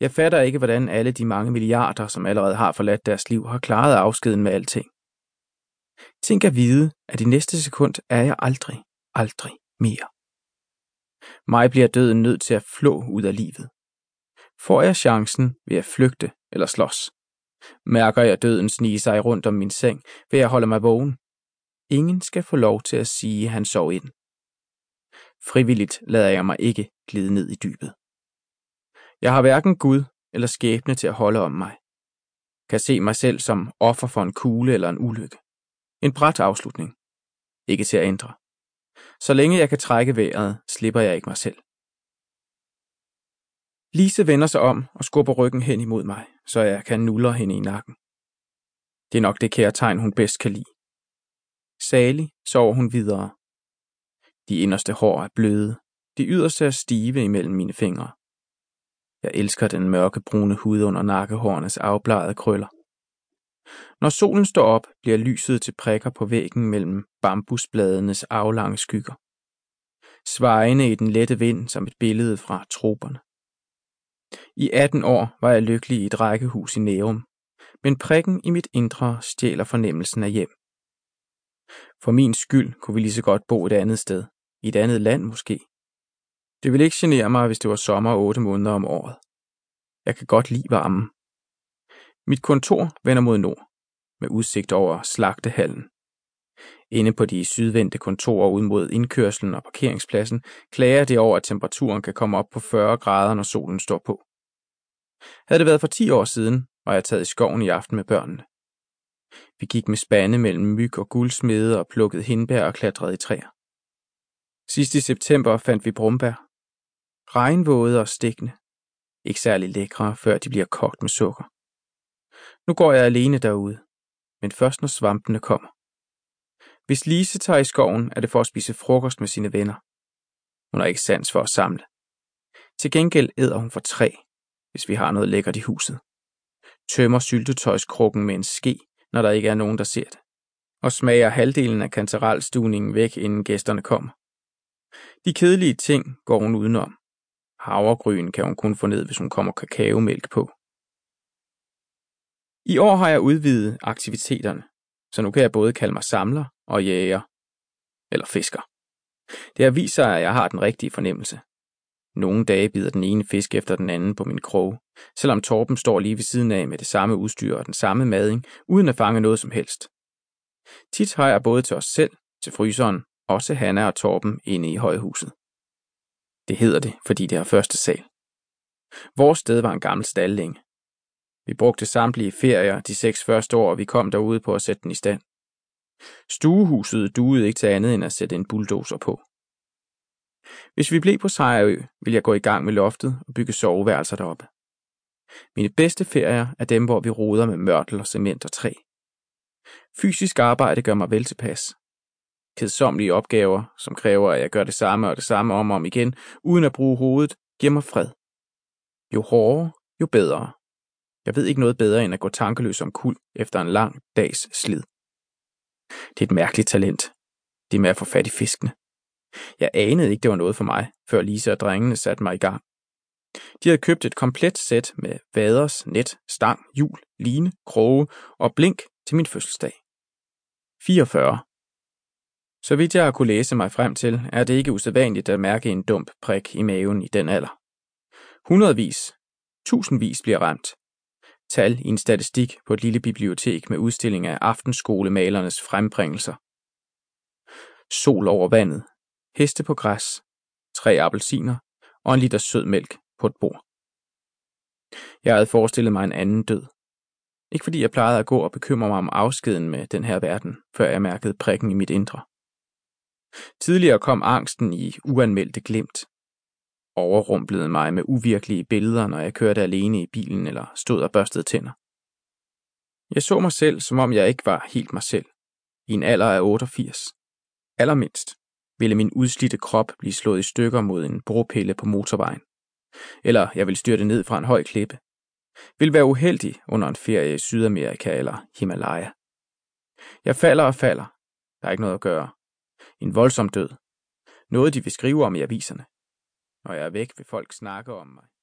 Jeg fatter ikke, hvordan alle de mange milliarder, som allerede har forladt deres liv, har klaret afskeden med alting. Tænk at vide, at i næste sekund er jeg aldrig, aldrig mere. Mig bliver døden nødt til at flå ud af livet. Får jeg chancen, vil jeg flygte eller slås. Mærker jeg døden snige sig rundt om min seng, vil jeg holde mig vågen. Ingen skal få lov til at sige, at han sov ind. Frivilligt lader jeg mig ikke glide ned i dybet. Jeg har hverken Gud eller skæbne til at holde om mig. Kan se mig selv som offer for en kugle eller en ulykke. En bræt afslutning. Ikke til at ændre. Så længe jeg kan trække vejret, slipper jeg ikke mig selv. Lise vender sig om og skubber ryggen hen imod mig, så jeg kan nuller hende i nakken. Det er nok det kærtegn, hun bedst kan lide. Salig sover hun videre. De inderste hår er bløde, de yderste er stive imellem mine fingre. Jeg elsker den mørke brune hud under nakkehårenes afbladede krøller. Når solen står op, bliver lyset til prikker på væggen mellem bambusbladenes aflange skygger. Svejende i den lette vind som et billede fra troperne. I 18 år var jeg lykkelig i et rækkehus i Nærum, men prikken i mit indre stjæler fornemmelsen af hjem. For min skyld kunne vi lige så godt bo et andet sted, i et andet land måske. Det ville ikke genere mig, hvis det var sommer otte måneder om året. Jeg kan godt lide varmen. Mit kontor vender mod nord, med udsigt over slagtehallen. Inde på de sydvendte kontorer ud mod indkørslen og parkeringspladsen klager det over, at temperaturen kan komme op på 40 grader, når solen står på. Havde det været for 10 år siden, var jeg taget i skoven i aften med børnene. Vi gik med spande mellem myg og guldsmede og plukkede hindbær og klatrede i træer. Sidst i september fandt vi brumbær. Regnvåde og stikkende. Ikke særlig lækre, før de bliver kogt med sukker. Nu går jeg alene derude, men først når svampene kommer. Hvis Lise tager i skoven, er det for at spise frokost med sine venner. Hun har ikke sans for at samle. Til gengæld æder hun for træ, hvis vi har noget lækkert i huset. Tømmer syltetøjskrukken med en ske, når der ikke er nogen, der ser det. Og smager halvdelen af kantarelstuningen væk, inden gæsterne kommer. De kedelige ting går hun udenom. Havregryn kan hun kun få ned, hvis hun kommer kakaomælk på. I år har jeg udvidet aktiviteterne, så nu kan jeg både kalde mig samler og jæger. Eller fisker. Det har vist sig, at jeg har den rigtige fornemmelse. Nogle dage bider den ene fisk efter den anden på min krog, selvom Torben står lige ved siden af med det samme udstyr og den samme mading, uden at fange noget som helst. Tit har jeg både til os selv, til fryseren, også Hanna og Torben inde i højhuset. Det hedder det, fordi det er første sal. Vores sted var en gammel stalling. Vi brugte samtlige ferier de seks første år, og vi kom derude på at sætte den i stand. Stuehuset duede ikke til andet end at sætte en bulldozer på. Hvis vi blev på Sejrø, ville jeg gå i gang med loftet og bygge soveværelser deroppe. Mine bedste ferier er dem, hvor vi roder med mørtel og cement og træ. Fysisk arbejde gør mig vel tilpas. Kedsommelige opgaver, som kræver, at jeg gør det samme og det samme om og om igen, uden at bruge hovedet, giver mig fred. Jo hårdere, jo bedre. Jeg ved ikke noget bedre end at gå tankeløs om kul efter en lang dags slid. Det er et mærkeligt talent. Det med at få fat i fiskene. Jeg anede ikke, det var noget for mig, før Lisa og drengene satte mig i gang. De havde købt et komplet sæt med vaders, net, stang, hjul, line, kroge og blink til min fødselsdag. 44. Så vidt jeg har kunne læse mig frem til, er det ikke usædvanligt at mærke en dump prik i maven i den alder. Hundredvis, tusindvis bliver ramt. Tal i en statistik på et lille bibliotek med udstilling af aftenskolemalernes frembringelser. Sol over vandet, heste på græs, tre appelsiner og en liter sød mælk på et bord. Jeg havde forestillet mig en anden død. Ikke fordi jeg plejede at gå og bekymre mig om afskeden med den her verden, før jeg mærkede prikken i mit indre. Tidligere kom angsten i uanmeldte glimt. Overrumplede mig med uvirkelige billeder, når jeg kørte alene i bilen eller stod og børstede tænder. Jeg så mig selv, som om jeg ikke var helt mig selv, i en alder af 88. Allermindst ville min udslidte krop blive slået i stykker mod en bropille på motorvejen. Eller jeg ville styrte ned fra en høj klippe. Vil være uheldig under en ferie i Sydamerika eller Himalaya. Jeg falder og falder. Der er ikke noget at gøre. En voldsom død. Noget de vil skrive om i aviserne. Når jeg er væk, vil folk snakke om mig.